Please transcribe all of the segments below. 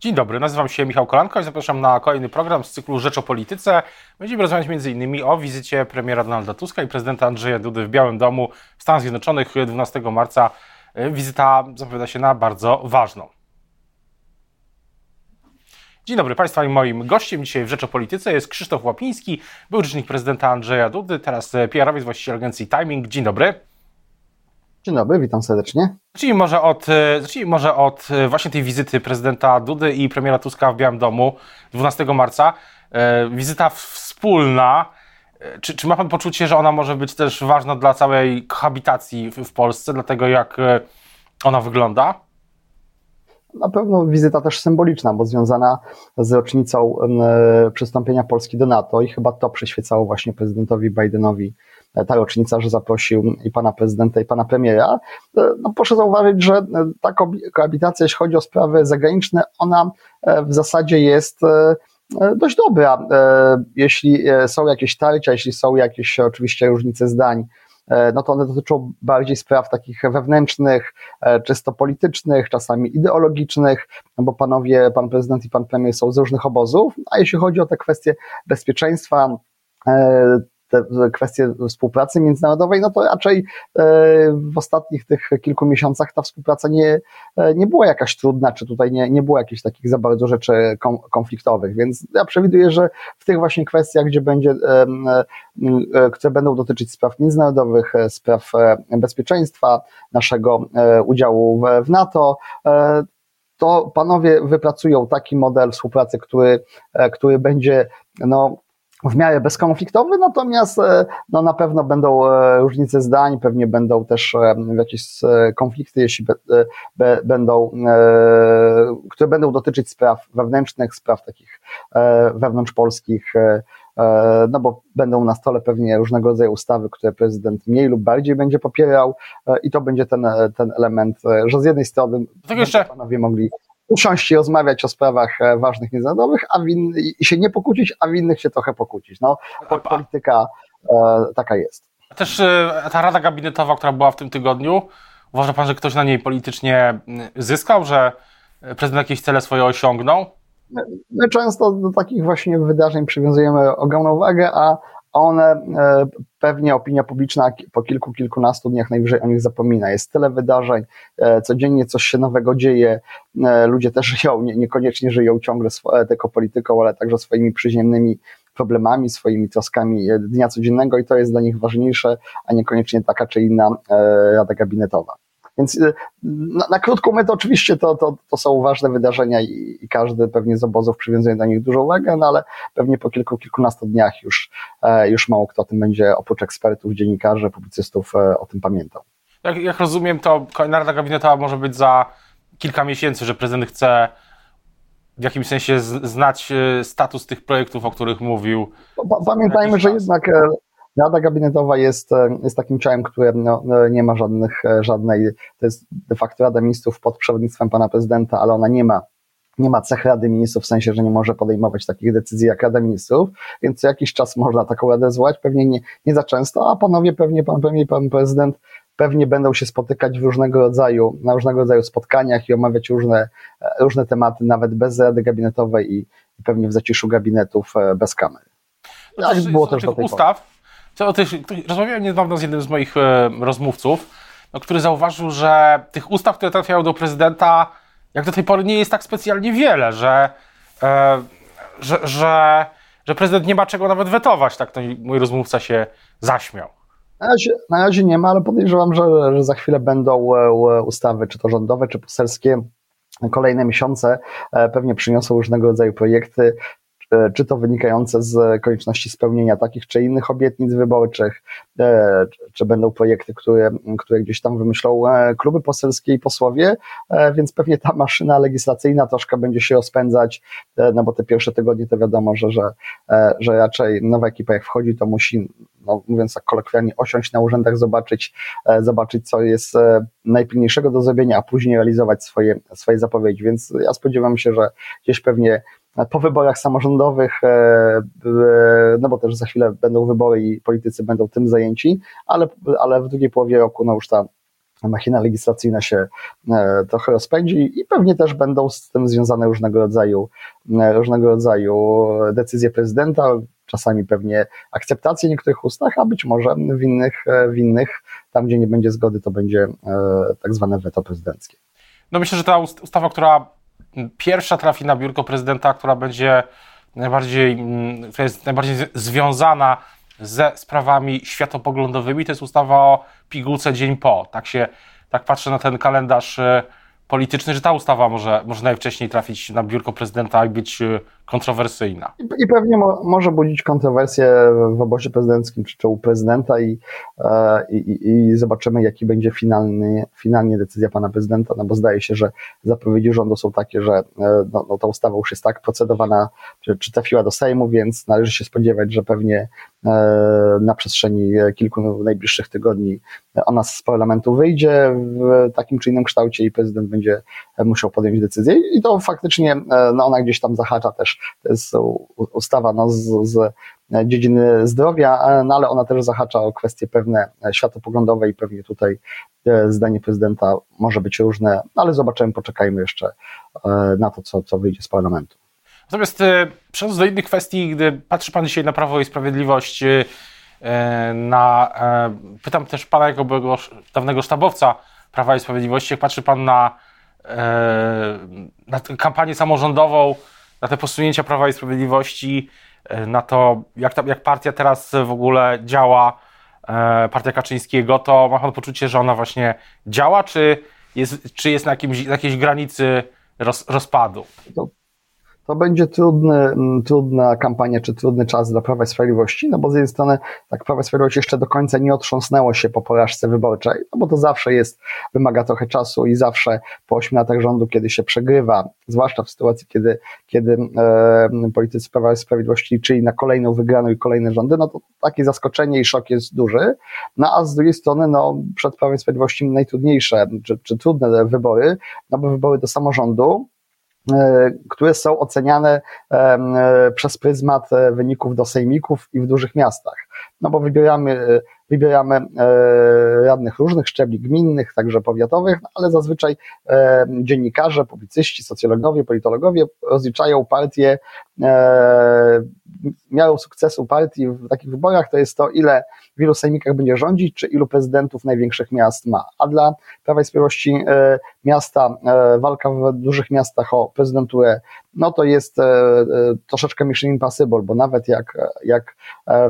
Dzień dobry, nazywam się Michał Kolanko i zapraszam na kolejny program z cyklu Rzecz o Polityce. Będziemy rozmawiać m.in. o wizycie premiera Donalda Tuska i prezydenta Andrzeja Dudy w Białym Domu w Stanach Zjednoczonych 12 marca. Wizyta zapowiada się na bardzo ważną. Dzień dobry Państwa i moim gościem dzisiaj w Rzecz o Polityce jest Krzysztof Łapiński, był rzecznik prezydenta Andrzeja Dudy, teraz PR-owiec, właściciel agencji Timing. Dzień dobry. Dzień dobry, witam serdecznie. Zacznijmy może od, zacznijmy może od właśnie tej wizyty prezydenta Dudy i premiera Tuska w Białym Domu 12 marca. Wizyta wspólna. Czy, czy ma Pan poczucie, że ona może być też ważna dla całej kohabitacji w, w Polsce, dlatego jak ona wygląda? Na pewno wizyta też symboliczna, bo związana z rocznicą przystąpienia Polski do NATO i chyba to przyświecało właśnie prezydentowi Bidenowi ta rocznica, że zaprosił i pana prezydenta, i pana premiera. No proszę zauważyć, że ta koabitacja, jeśli chodzi o sprawy zagraniczne, ona w zasadzie jest dość dobra. Jeśli są jakieś tarcia, jeśli są jakieś oczywiście różnice zdań, no to one dotyczą bardziej spraw takich wewnętrznych, czysto politycznych, czasami ideologicznych, no bo panowie, pan prezydent i pan premier są z różnych obozów, a jeśli chodzi o te kwestie bezpieczeństwa, te kwestie współpracy międzynarodowej, no to raczej w ostatnich tych kilku miesiącach ta współpraca nie, nie była jakaś trudna, czy tutaj nie, nie było jakichś takich za bardzo rzeczy konfliktowych, więc ja przewiduję, że w tych właśnie kwestiach, gdzie będzie, które będą dotyczyć spraw międzynarodowych, spraw bezpieczeństwa, naszego udziału w NATO, to panowie wypracują taki model współpracy, który, który będzie no, w miarę bezkonfliktowy, natomiast no, na pewno będą różnice zdań, pewnie będą też jakieś konflikty, jeśli be, be, będą, które będą dotyczyć spraw wewnętrznych, spraw takich wewnątrzpolskich, no bo będą na stole pewnie różnego rodzaju ustawy, które prezydent mniej lub bardziej będzie popierał i to będzie ten, ten element, że z jednej strony panowie mogli usiąść i rozmawiać o sprawach ważnych międzynarodowych, a win, i się nie pokłócić, a w innych się trochę pokłócić. No, polityka e, taka jest. Też e, ta rada gabinetowa, która była w tym tygodniu, uważa pan, że ktoś na niej politycznie zyskał, że prezydent jakieś cele swoje osiągnął? My często do takich właśnie wydarzeń przywiązujemy ogromną wagę, a one pewnie opinia publiczna po kilku, kilkunastu dniach najwyżej o nich zapomina. Jest tyle wydarzeń, codziennie coś się nowego dzieje, ludzie też żyją, nie, niekoniecznie żyją ciągle tylko polityką, ale także swoimi przyziemnymi problemami, swoimi troskami dnia codziennego i to jest dla nich ważniejsze, a niekoniecznie taka czy inna rada gabinetowa. Więc na, na krótką metę oczywiście to, to, to są ważne wydarzenia i, i, każdy pewnie z obozów przywiązuje do nich dużą uwagę, no ale pewnie po kilku, kilkunastu dniach już, e, już mało kto o tym będzie, oprócz ekspertów, dziennikarzy, publicystów e, o tym pamiętał. Jak, jak rozumiem, to kolejna rada gabinetowa może być za kilka miesięcy, że prezydent chce w jakimś sensie znać status tych projektów, o których mówił. Pamiętajmy, że jednak Rada gabinetowa jest, jest takim ciałem, które no, nie ma żadnych, żadnej, to jest de facto Rada Ministrów pod przewodnictwem pana prezydenta, ale ona nie ma nie ma cech Rady Ministrów, w sensie, że nie może podejmować takich decyzji jak Rada Ministrów, więc co jakiś czas można taką radę zwołać, pewnie nie, nie za często, a panowie pewnie, pan premier, pan prezydent pewnie będą się spotykać w różnego rodzaju, na różnego rodzaju spotkaniach i omawiać różne, różne tematy, nawet bez Rady Gabinetowej i, i pewnie w zaciszu gabinetów bez kamery. Tak no było też do tej ustaw, pory co o tych, rozmawiałem niedawno z jednym z moich e, rozmówców, no, który zauważył, że tych ustaw, które trafiają do prezydenta, jak do tej pory nie jest tak specjalnie wiele, że, e, że, że, że prezydent nie ma czego nawet wetować. Tak to mój rozmówca się zaśmiał. Na razie, na razie nie ma, ale podejrzewam, że, że za chwilę będą e, ustawy, czy to rządowe, czy poselskie. Kolejne miesiące e, pewnie przyniosą różnego rodzaju projekty. E, czy to wynikające z konieczności spełnienia takich czy innych obietnic wyborczych, e, czy będą projekty, które, które gdzieś tam wymyślą e, kluby poselskie i posłowie, więc pewnie ta maszyna legislacyjna troszkę będzie się rozpędzać, no bo te pierwsze tygodnie to wiadomo, że, że, że raczej nowa ekipa jak wchodzi, to musi no, mówiąc tak kolokwialnie, osiąść na urzędach, zobaczyć, zobaczyć, co jest najpilniejszego do zrobienia, a później realizować swoje, swoje zapowiedzi. Więc ja spodziewam się, że gdzieś pewnie po wyborach samorządowych, e, e, no bo też za chwilę będą wybory i politycy będą tym zajęci, ale, ale w drugiej połowie roku no już ta machina legislacyjna się trochę rozpędzi i pewnie też będą z tym związane różnego rodzaju, różnego rodzaju decyzje prezydenta, czasami pewnie akceptację niektórych ustaw, a być może w innych, w innych tam gdzie nie będzie zgody, to będzie tak zwane weto prezydenckie. No myślę, że ta ustawa, która pierwsza trafi na biurko prezydenta, która będzie najbardziej, mm, która jest najbardziej związana ze sprawami światopoglądowymi, to jest ustawa o pigułce dzień po. Tak się, tak patrzę na ten kalendarz e, polityczny, że ta ustawa może, może najwcześniej trafić na biurko prezydenta i być e, kontrowersyjna. I pewnie mo może budzić kontrowersje w obozie prezydenckim czy u prezydenta i, e, i, i, zobaczymy, jaki będzie finalny, finalnie decyzja pana prezydenta, no bo zdaje się, że zapowiedzi rządu są takie, że e, no, no ta ustawa już jest tak procedowana, czy, czy trafiła do Sejmu, więc należy się spodziewać, że pewnie e, na przestrzeni kilku najbliższych tygodni ona z parlamentu wyjdzie w takim czy innym kształcie i prezydent będzie musiał podjąć decyzję i to faktycznie no ona gdzieś tam zahacza też to jest ustawa no, z, z dziedziny zdrowia, no, ale ona też zahacza o kwestie pewne światopoglądowe i pewnie tutaj e, zdanie prezydenta może być różne, no, ale zobaczymy, poczekajmy jeszcze e, na to, co, co wyjdzie z parlamentu. Natomiast e, przechodząc do innych kwestii, gdy patrzy Pan dzisiaj na Prawo i Sprawiedliwość, na, pytam też Pana jako byłego dawnego sztabowca Prawa i Sprawiedliwości, jak patrzy Pan na, na kampanię samorządową, na te posunięcia Prawa i Sprawiedliwości, e, na to, jak, ta, jak partia teraz w ogóle działa, e, partia Kaczyńskiego, to ma pan poczucie, że ona właśnie działa, czy jest, czy jest na, jakimś, na jakiejś granicy roz, rozpadu? To to będzie trudny, trudna kampania, czy trudny czas dla Prawa i Sprawiedliwości, no bo z jednej strony tak Prawa i Sprawiedliwość jeszcze do końca nie otrząsnęło się po porażce wyborczej, no bo to zawsze jest, wymaga trochę czasu i zawsze po ośmiu latach rządu, kiedy się przegrywa, zwłaszcza w sytuacji, kiedy, kiedy e, politycy Prawa i Sprawiedliwości liczyli na kolejną wygraną i kolejne rządy, no to takie zaskoczenie i szok jest duży, no a z drugiej strony, no przed Prawem i Sprawiedliwością najtrudniejsze, czy, czy trudne wybory, no bo wybory do samorządu, które są oceniane e, przez pryzmat e, wyników do sejmików i w dużych miastach. No bo wybieramy, wybieramy radnych różnych szczebli gminnych, także powiatowych, no ale zazwyczaj dziennikarze, publicyści, socjologowie, politologowie rozliczają partie, miarą sukcesu partii w takich wyborach to jest to, ile w ilu sejmikach będzie rządzić, czy ilu prezydentów największych miast ma. A dla Prawa i Sprawiedliwości e, miasta, e, walka w dużych miastach o prezydenturę, no to jest e, troszeczkę mission impossible, bo nawet jak, jak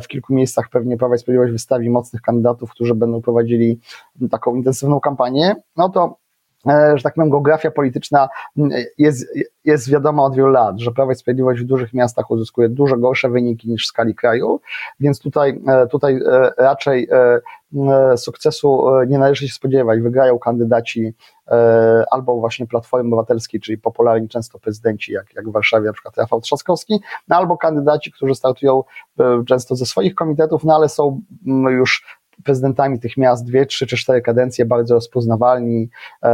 w kilku miejscach pewnie Prawa i Sprawiedliwość wystawi mocnych kandydatów, którzy będą prowadzili taką intensywną kampanię, no to że tak powiem, geografia polityczna jest, jest wiadoma od wielu lat, że Prawo i Sprawiedliwość w dużych miastach uzyskuje dużo gorsze wyniki niż w skali kraju, więc tutaj, e, tutaj e, raczej e, sukcesu nie należy się spodziewać. Wygrają kandydaci albo właśnie Platformy Obywatelskiej, czyli popularni często prezydenci, jak, jak w Warszawie na przykład Rafał Trzaskowski, no albo kandydaci, którzy startują często ze swoich komitetów, no ale są już prezydentami tych miast dwie, trzy czy cztery kadencje bardzo rozpoznawalni, e,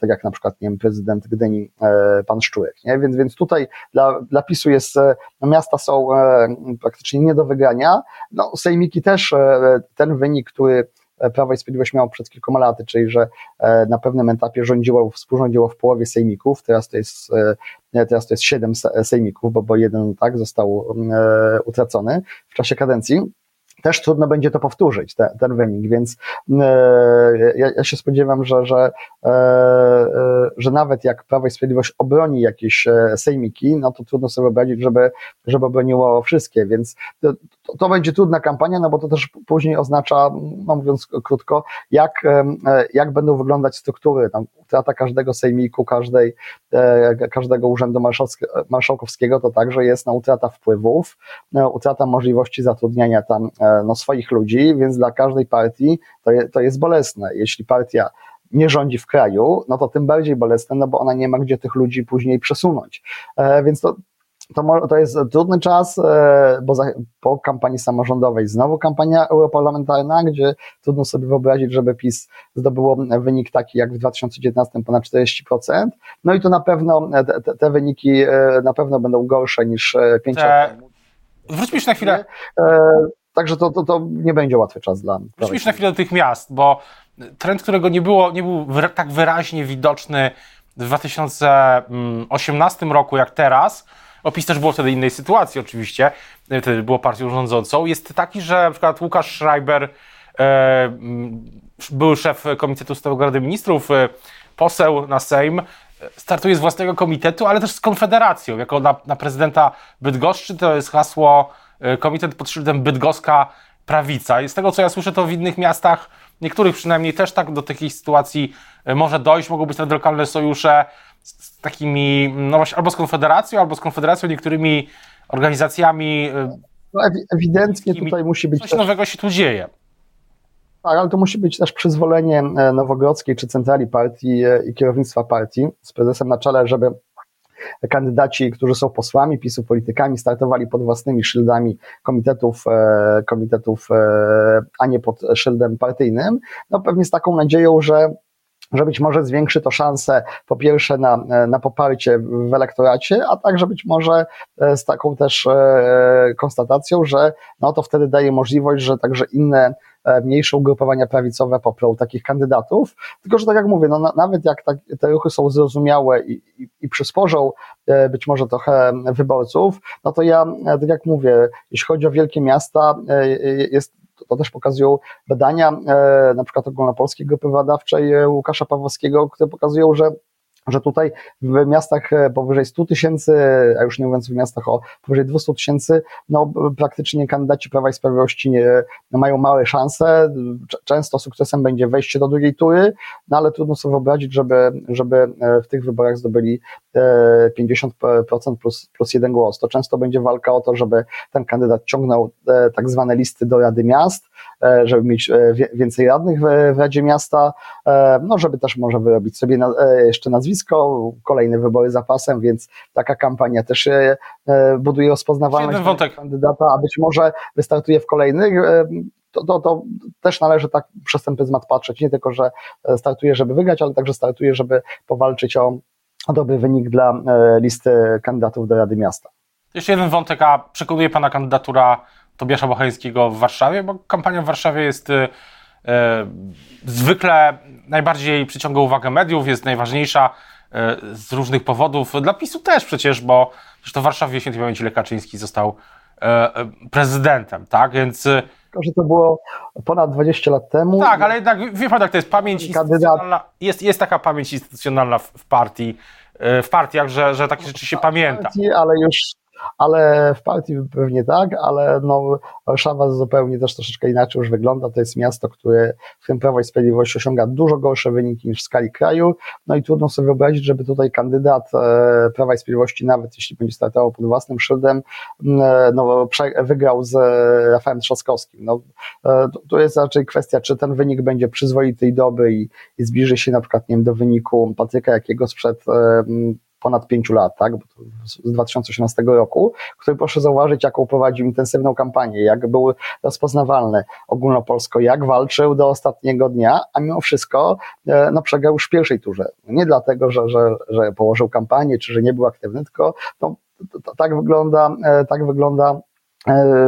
tak jak na przykład, nie wiem, prezydent Gdyni, e, pan Szczurek, nie? Więc, więc tutaj dla, dla PiSu jest, e, no miasta są e, praktycznie nie do wygrania, no sejmiki też, e, ten wynik, który Prawo i Sprawiedliwość miało przed kilkoma laty, czyli że e, na pewnym etapie rządziło, współrządziło w połowie sejmików, teraz to jest, teraz to jest siedem sejmików, bo, bo jeden tak został utracony w czasie kadencji też trudno będzie to powtórzyć, te, ten wynik, więc e, ja, ja, się spodziewam, że, że, e, e, że nawet jak Prawo i Sprawiedliwość obroni jakieś sejmiki, no to trudno sobie wyobrazić, żeby, żeby obroniło wszystkie, więc to, to, będzie trudna kampania, no bo to też później oznacza, no mówiąc krótko, jak, jak będą wyglądać struktury, tam utrata każdego sejmiku, każdej, każdego urzędu marszałkowskiego to także jest no, utrata wpływów, utrata możliwości zatrudniania tam no, swoich ludzi, więc dla każdej partii to, je, to jest bolesne. Jeśli partia nie rządzi w kraju, no to tym bardziej bolesne, no bo ona nie ma gdzie tych ludzi później przesunąć. E, więc to, to, to jest trudny czas, e, bo za, po kampanii samorządowej znowu kampania europarlamentarna, gdzie trudno sobie wyobrazić, żeby PiS zdobyło wynik taki jak w 2019 ponad 40%. No i to na pewno te, te wyniki e, na pewno będą gorsze niż 5 lat temu. Wróćmy jeszcze na chwilę. Także to, to, to nie będzie łatwy czas dla. Wróćmy na chwilę do tych miast, bo trend, którego nie, było, nie był tak wyraźnie widoczny w 2018 roku jak teraz, opis też było wtedy innej sytuacji oczywiście, wtedy było partią rządzącą, jest taki, że na przykład Łukasz Schreiber, e, były szef Komitetu Stałego Rady Ministrów, e, poseł na Sejm, startuje z własnego komitetu, ale też z Konfederacją. Jako na, na prezydenta Bydgoszczy to jest hasło e, komitet pod szyldem Bydgoska Prawica. I z tego, co ja słyszę, to w innych miastach, niektórych przynajmniej też tak do takich sytuacji e, może dojść. Mogą być nawet lokalne sojusze z takimi, no właśnie, albo z Konfederacją, albo z Konfederacją, niektórymi organizacjami. E, no, ewidentnie tutaj musi być. Coś nowego się tu dzieje. Tak, ale to musi być też przyzwolenie e, Nowogrodzkiej czy centrali partii e, i kierownictwa partii z prezesem na czele, żeby kandydaci, którzy są posłami PiSu, politykami, startowali pod własnymi szyldami komitetów, e, komitetów a nie pod szyldem partyjnym. No pewnie z taką nadzieją, że że być może zwiększy to szanse po pierwsze na, na poparcie w elektoracie, a także być może z taką też konstatacją, że no to wtedy daje możliwość, że także inne E, mniejsze ugrupowania prawicowe poprą takich kandydatów. Tylko, że tak jak mówię, no, na, nawet jak tak, te ruchy są zrozumiałe i, i, i przysporzą e, być może trochę wyborców, no to ja, e, tak jak mówię, jeśli chodzi o wielkie miasta, jest to też pokazują badania, na przykład ogólnopolskiej grupy badawczej Łukasza Pawłowskiego, które pokazują, że że tutaj w miastach e, powyżej 100 tysięcy, a już nie mówiąc w miastach o powyżej 200 tysięcy, no praktycznie kandydaci Prawa i Sprawiedliwości nie, no, mają małe szanse. Często sukcesem będzie wejście do drugiej tury, no ale trudno sobie wyobrazić, żeby, żeby e, w tych wyborach zdobyli 50% e, plus, plus jeden głos. To często będzie walka o to, żeby ten kandydat ciągnął tak zwane listy do Rady Miast, żeby mieć więcej radnych w Radzie Miasta, no żeby też może wyrobić sobie jeszcze nazwisko kolejne wybory zapasem, więc taka kampania też e, e, buduje rozpoznawalność kandydata, a być może wystartuje w kolejnych. E, to, to, to też należy tak przez ten pryzmat patrzeć, nie tylko, że startuje, żeby wygrać, ale także startuje, żeby powalczyć o dobry wynik dla listy kandydatów do Rady Miasta. Jeszcze jeden wątek, a przekonuje Pana kandydatura Tobiasza Bochańskiego w Warszawie, bo kampania w Warszawie jest E, zwykle najbardziej przyciąga uwagę mediów, jest najważniejsza e, z różnych powodów. Dla PiSu też przecież, bo to w Warszawie świętej pamięci Lech Kaczyński został e, prezydentem, tak? Więc tylko, że to było ponad 20 lat temu. Tak, ale jednak wie pan, jak to jest pamięć instytucjonalna. Jest, jest taka pamięć instytucjonalna w, w partii, w partiach, że, że takie rzeczy się pamięta. Ale już ale w partii pewnie tak, ale no, Warszawa zupełnie też troszeczkę inaczej już wygląda. To jest miasto, które w tym Prawo i Sprawiedliwość osiąga dużo gorsze wyniki niż w skali kraju. No i trudno sobie wyobrazić, żeby tutaj kandydat e, Prawa i Sprawiedliwości, nawet jeśli będzie startował pod własnym szyldem, e, no, wygrał z Rafałem Trzaskowskim. No, e, to jest raczej kwestia, czy ten wynik będzie przyzwoity i dobry i, i zbliży się na przykład nie wiem, do wyniku Patryka jakiego sprzed ponad pięciu lat, tak, z 2018 roku, który proszę zauważyć, jaką prowadził intensywną kampanię, jak był rozpoznawalny ogólnopolsko, jak walczył do ostatniego dnia, a mimo wszystko e, no, przegrał już w pierwszej turze. Nie dlatego, że, że, że położył kampanię, czy że nie był aktywny, tylko no, to, to, tak wygląda, e, tak wygląda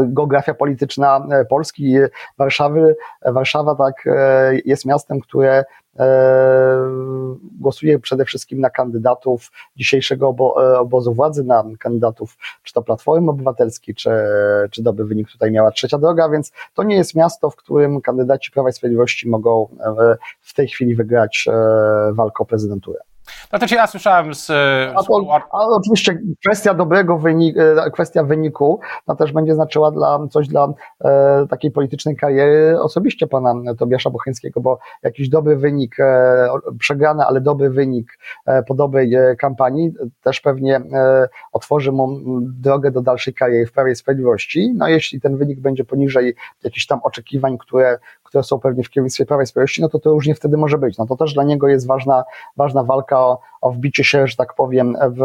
geografia polityczna Polski, Warszawy. Warszawa tak jest miastem, które E, głosuje przede wszystkim na kandydatów dzisiejszego obo, e, obozu władzy, na kandydatów czy to Platformy Obywatelskiej, czy, czy dobry wynik tutaj miała trzecia droga, więc to nie jest miasto, w którym kandydaci Prawa i Sprawiedliwości mogą e, w tej chwili wygrać walkę o prezydenturę. No to ja słyszałem z... A to, ale oczywiście kwestia dobrego wyniku, e, kwestia wyniku, no też będzie znaczyła dla, coś dla e, takiej politycznej kariery osobiście pana Tobiasza Bocheńskiego, bo jakiś dobry wynik, e, przegrany, ale dobry wynik e, po dobrej e, kampanii też pewnie e, otworzy mu drogę do dalszej kariery w Prawie Sprawiedliwości. No jeśli ten wynik będzie poniżej jakichś tam oczekiwań, które, które są pewnie w kierownictwie Prawa i Sprawiedliwości, no to to różnie wtedy może być. No to też dla niego jest ważna, ważna walka o, o wbicie się, że tak powiem, w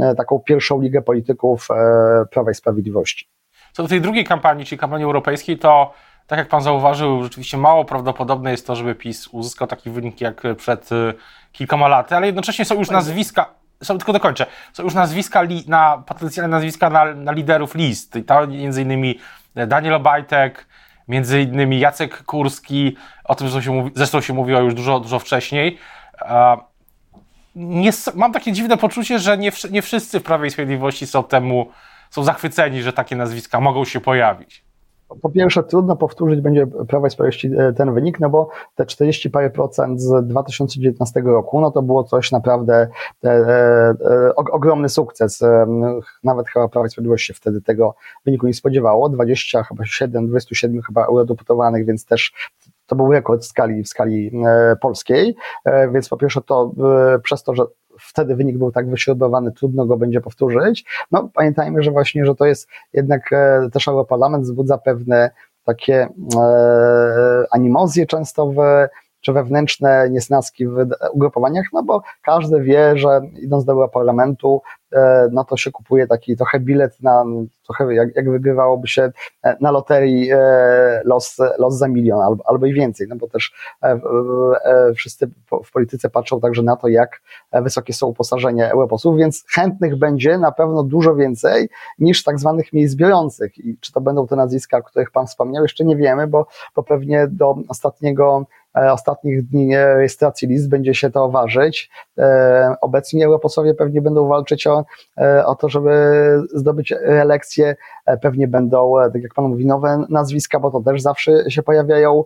e, taką pierwszą ligę polityków e, Prawa i Sprawiedliwości. Co do tej drugiej kampanii, czyli kampanii europejskiej, to tak jak pan zauważył, rzeczywiście mało prawdopodobne jest to, żeby PiS uzyskał taki wynik jak przed e, kilkoma laty, ale jednocześnie są już nazwiska, są, tylko dokończę, są już nazwiska, li, na potencjalne nazwiska na, na liderów list. I to między innymi Daniel Obajtek, między innymi Jacek Kurski, o tym zresztą się, mówi, zresztą się mówiło już dużo, dużo wcześniej. Nie, mam takie dziwne poczucie, że nie, nie wszyscy w Prawie i Sprawiedliwości są temu, są zachwyceni, że takie nazwiska mogą się pojawić. Po pierwsze, trudno powtórzyć będzie Prawa i Sprawiedliwości e, ten wynik, no bo te 40 parę procent z 2019 roku, no to było coś naprawdę e, e, ogromny sukces. E, nawet chyba Prawa i Sprawiedliwość się wtedy tego wyniku nie spodziewało. 20, chyba 7, 27 chyba eurodeputowanych, więc też to był rekord w skali, w skali e, polskiej, więc po pierwsze to przez to, że wtedy wynik był tak wyśrubowany, trudno go będzie powtórzyć. No pamiętajmy, że właśnie, że to jest jednak e, też Europarlament wzbudza pewne takie e, animozje często w czy wewnętrzne niesnaski w ugrupowaniach, no bo każdy wie, że idąc do Europarlamentu, no to się kupuje taki trochę bilet na, trochę jak, jak wygrywałoby się e, na loterii e, los, los za milion albo, albo i więcej, no bo też wszyscy w polityce patrzą także na to, jak wysokie są uposażenia europosłów, więc chętnych będzie na pewno dużo więcej niż tak zwanych miejsc biorących. I czy to będą te nazwiska, o których Pan wspomniał, jeszcze nie wiemy, bo, bo pewnie do ostatniego ostatnich dni rejestracji list będzie się to ważyć. Obecnie europosłowie pewnie będą walczyć o E, o, to, żeby zdobyć reelekcję. E, pewnie będą, e, tak jak Pan mówi, nowe nazwiska, bo to też zawsze się pojawiają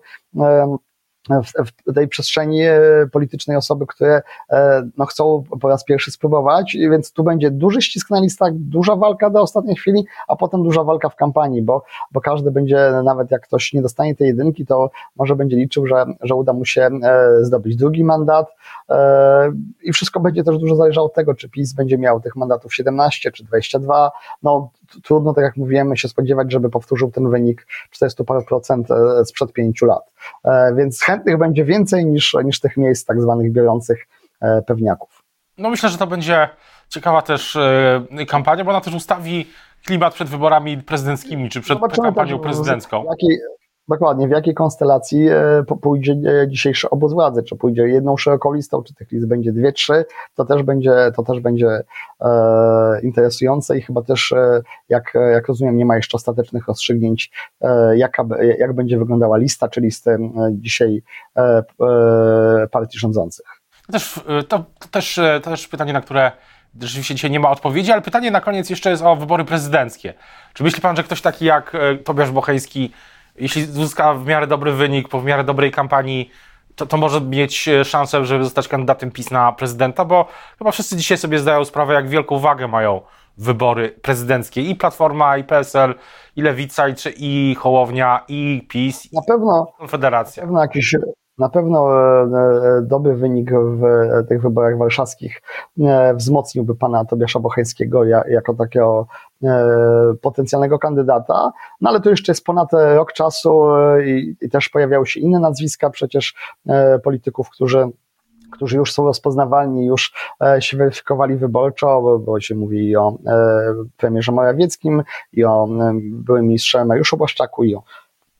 w, tej przestrzeni e, politycznej osoby, które e, no, chcą po raz pierwszy spróbować, więc tu będzie duży ścisk na listach, duża walka do ostatniej chwili, a potem duża walka w kampanii, bo, bo każdy będzie, nawet jak ktoś nie dostanie tej jedynki, to może będzie liczył, że, że uda mu się e, zdobyć drugi mandat. I wszystko będzie też dużo zależało od tego, czy PiS będzie miał tych mandatów 17 czy 22, no trudno, tak jak mówiłem, się spodziewać, żeby powtórzył ten wynik 40 parę procent sprzed pięciu lat, więc chętnych będzie więcej niż, niż tych miejsc tak zwanych biorących e, pewniaków. No myślę, że to będzie ciekawa też e, kampania, bo ona też ustawi klimat przed wyborami prezydenckimi, czy przed Zobaczymy kampanią prezydencką. W jakiej, Dokładnie, w jakiej konstelacji e, pójdzie e, dzisiejszy obóz władzy, czy pójdzie jedną szeroką listą, czy tych list będzie dwie, trzy, to też będzie, to też będzie e, interesujące i chyba też, e, jak, jak rozumiem, nie ma jeszcze ostatecznych rozstrzygnięć, e, jaka, jak będzie wyglądała lista, czy listy dzisiaj partii rządzących. To też, to, to, też, to też pytanie, na które rzeczywiście dzisiaj nie ma odpowiedzi, ale pytanie na koniec jeszcze jest o wybory prezydenckie. Czy myśli pan, że ktoś taki jak Tobiasz Bocheński jeśli uzyska w miarę dobry wynik, po w miarę dobrej kampanii, to, to może mieć e, szansę, żeby zostać kandydatem PiS na prezydenta, bo chyba wszyscy dzisiaj sobie zdają sprawę, jak wielką wagę mają wybory prezydenckie i Platforma, i PSL, i Lewica, i, i Hołownia, i PiS, na pewno, i Konfederacja. Na pewno jakiś na pewno e, e, dobry wynik w tych wyborach warszawskich wzmocniłby pana Tobiasza Bocheńskiego jako takiego E, potencjalnego kandydata, no ale to jeszcze jest ponad rok czasu e, i, i też pojawiały się inne nazwiska przecież e, polityków, którzy którzy już są rozpoznawalni, już się weryfikowali wyborczo, bo, bo się mówi i o premierze Morawieckim, i o byłym ministrze Mariuszu Błaszczaku, i o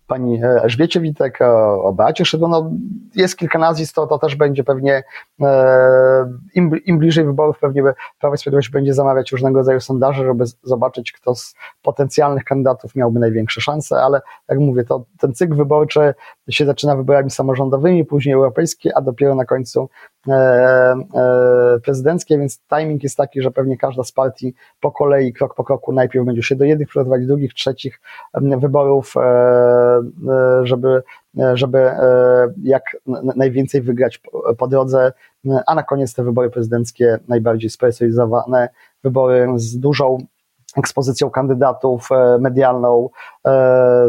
pani Elżbiecie Witek, o Beacie Szydło, no jest kilka nazwisk, to, to też będzie pewnie, e, im, im bliżej wyborów pewnie Prawo i Sprawiedliwość będzie zamawiać różnego rodzaju sondaże, żeby zobaczyć, kto z potencjalnych kandydatów miałby największe szanse, ale jak mówię, to ten cykl wyborczy się zaczyna wyborami samorządowymi, później europejskie, a dopiero na końcu E, e, prezydenckie, więc timing jest taki, że pewnie każda z partii po kolei, krok po kroku najpierw będzie się do jednych przygotować, drugich, trzecich wyborów, e, żeby, żeby jak najwięcej wygrać po drodze, a na koniec te wybory prezydenckie najbardziej spersonalizowane, wybory z dużą ekspozycją kandydatów medialną,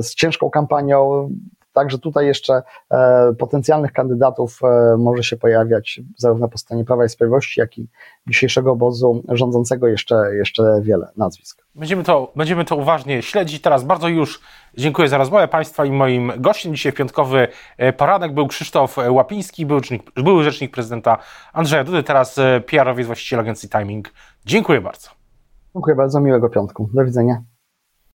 z ciężką kampanią, Także tutaj jeszcze e, potencjalnych kandydatów e, może się pojawiać zarówno po stronie Prawa i Sprawiedliwości, jak i dzisiejszego obozu rządzącego jeszcze, jeszcze wiele nazwisk. Będziemy to, będziemy to uważnie śledzić. Teraz bardzo już dziękuję za rozmowę Państwa i moim gościem dzisiaj w piątkowy e, poranek był Krzysztof Łapiński, były rzecznik, były rzecznik prezydenta Andrzeja Dudy, teraz PR-owiec właściciel agencji Timing. Dziękuję bardzo. Dziękuję bardzo, miłego piątku. Do widzenia.